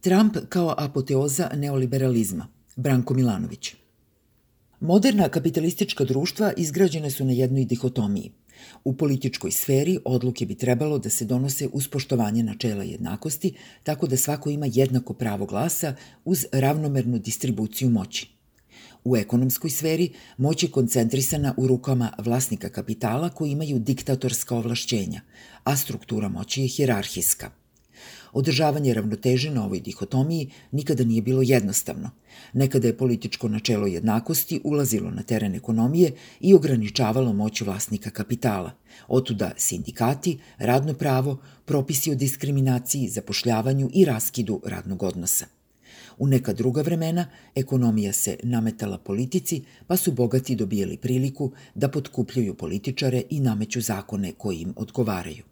Trump kao apoteoza neoliberalizma. Branko Milanović. Moderna kapitalistička društva izgrađene su na jednoj dihotomiji. U političkoj sferi odluke bi trebalo da se donose uz poštovanje načela jednakosti, tako da svako ima jednako pravo glasa uz ravnomernu distribuciju moći. U ekonomskoj sferi moć je koncentrisana u rukama vlasnika kapitala koji imaju diktatorska ovlašćenja, a struktura moći je hirarhijska – Održavanje ravnoteže na ovoj dihotomiji nikada nije bilo jednostavno. Nekada je političko načelo jednakosti ulazilo na teren ekonomije i ograničavalo moć vlasnika kapitala. Otuda sindikati, radno pravo, propisi o diskriminaciji, zapošljavanju i raskidu radnog odnosa. U neka druga vremena ekonomija se nametala politici, pa su bogati dobijali priliku da potkupljuju političare i nameću zakone koji im odgovaraju.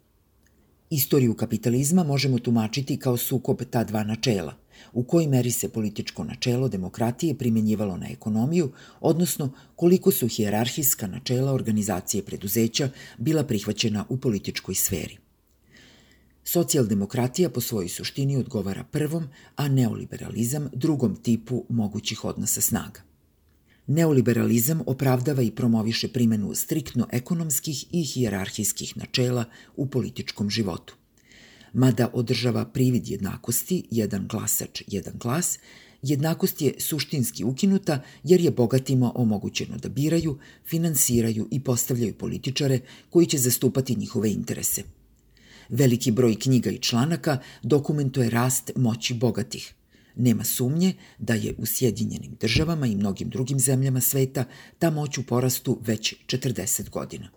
Istoriju kapitalizma možemo tumačiti kao sukob ta dva načela, u kojoj meri se političko načelo demokratije primenjivalo na ekonomiju, odnosno koliko su hijerarhijska načela organizacije preduzeća bila prihvaćena u političkoj sferi. Socijaldemokratija po svojoj suštini odgovara prvom, a neoliberalizam drugom tipu mogućih odnosa snaga. Neoliberalizam opravdava i promoviše primenu striktno ekonomskih i hijerarhijskih načela u političkom životu. Mada održava privid jednakosti, jedan glasač, jedan glas, jednakost je suštinski ukinuta jer je bogatima omogućeno da biraju, finansiraju i postavljaju političare koji će zastupati njihove interese. Veliki broj knjiga i članaka dokumentuje rast moći bogatih – Nema sumnje da je u Sjedinjenim državama i mnogim drugim zemljama sveta ta moć u porastu već 40 godina.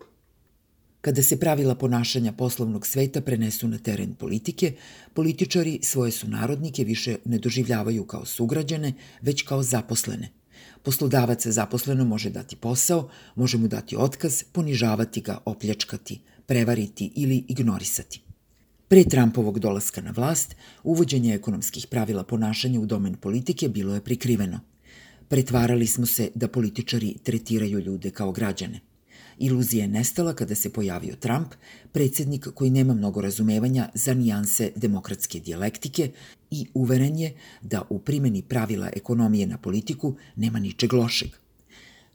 Kada se pravila ponašanja poslovnog sveta prenesu na teren politike, političari svoje sunarodnike više ne doživljavaju kao sugrađane, već kao zaposlene. Poslodavac zaposleno može dati posao, može mu dati otkaz, ponižavati ga, opljačkati, prevariti ili ignorisati. Pre Trumpovog dolaska na vlast, uvođenje ekonomskih pravila ponašanja u domen politike bilo je prikriveno. Pretvarali smo se da političari tretiraju ljude kao građane. Iluzija je nestala kada se pojavio Trump, predsednik koji nema mnogo razumevanja za nijanse demokratske dijalektike i uveren je da u primeni pravila ekonomije na politiku nema ničeg lošeg.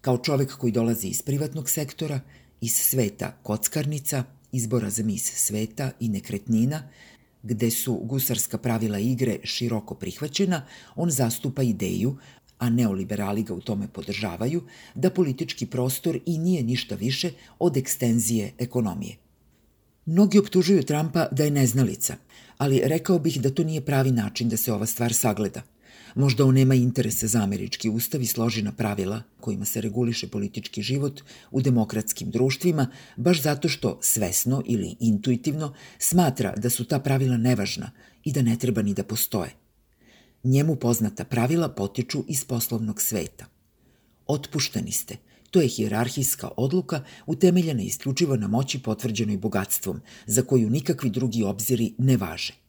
Kao čovek koji dolazi iz privatnog sektora, iz sveta kockarnica – izbora za mis sveta i nekretnina, gde su gusarska pravila igre široko prihvaćena, on zastupa ideju, a neoliberali ga u tome podržavaju, da politički prostor i nije ništa više od ekstenzije ekonomije. Mnogi optužuju Trumpa da je neznalica, ali rekao bih da to nije pravi način da se ova stvar sagleda – Možda on nema interese za američki ustav i složina pravila kojima se reguliše politički život u demokratskim društvima, baš zato što svesno ili intuitivno smatra da su ta pravila nevažna i da ne treba ni da postoje. Njemu poznata pravila potiču iz poslovnog sveta. Otpušteni ste, To je hijerarhijska odluka utemeljena isključivo na moći potvrđenoj bogatstvom, za koju nikakvi drugi obziri ne važe.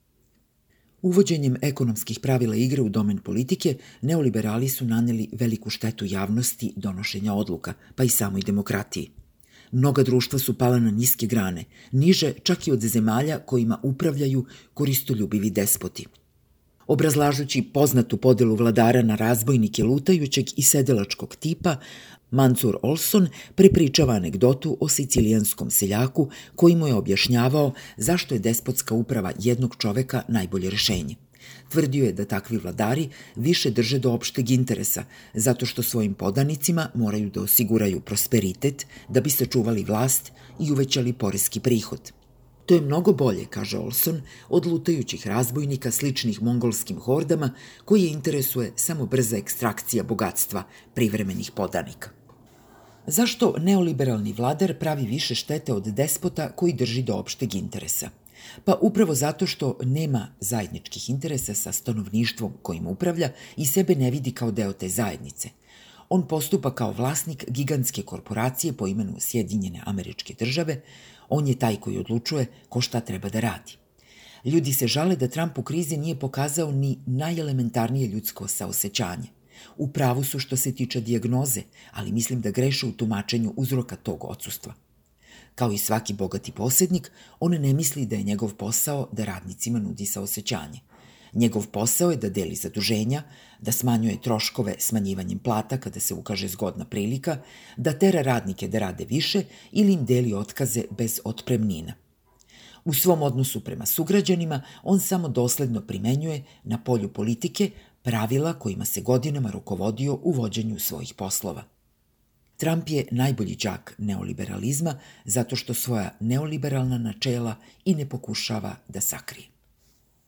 Uvođenjem ekonomskih pravila igre u domen politike, neoliberali su naneli veliku štetu javnosti donošenja odluka, pa i samoj demokratiji. Mnoga društva su pala na niske grane, niže čak i od zemalja kojima upravljaju koristoljubivi despoti. Obrazlažući poznatu podelu vladara na razbojnike lutajućeg i sedelačkog tipa, Mansur Olson prepričava anegdotu o sicilijanskom seljaku koji mu je objašnjavao zašto je despotska uprava jednog čoveka najbolje rešenje. Tvrdio je da takvi vladari više drže do opšteg interesa, zato što svojim podanicima moraju da osiguraju prosperitet da bi sačuvali vlast i uvećali poreski prihod. To je mnogo bolje, kaže Olson, od lutajućih razbojnika sličnih mongolskim hordama koji je interesuje samo brza ekstrakcija bogatstva privremenih podanika. Zašto neoliberalni vladar pravi više štete od despota koji drži do opšteg interesa? Pa upravo zato što nema zajedničkih interesa sa stanovništvom kojim upravlja i sebe ne vidi kao deo te zajednice. On postupa kao vlasnik gigantske korporacije po imenu Sjedinjene američke države, on je taj koji odlučuje ko šta treba da radi. Ljudi se žale da Trump u krizi nije pokazao ni najelementarnije ljudsko saosećanje. U pravu su što se tiče dijagnoze, ali mislim da greše u tumačenju uzroka tog odsustva. Kao i svaki bogati posjednik, on ne misli da je njegov posao da radnicima nudi saosećanje. Njegov posao je da deli zaduženja, da smanjuje troškove smanjivanjem plata kada se ukaže zgodna prilika, da tera radnike da rade više ili im deli otkaze bez otpremnina. U svom odnosu prema sugrađanima on samo dosledno primenjuje na polju politike pravila kojima se godinama rukovodio u vođenju svojih poslova. Trump je najbolji đak neoliberalizma zato što svoja neoliberalna načela i ne pokušava da sakrije.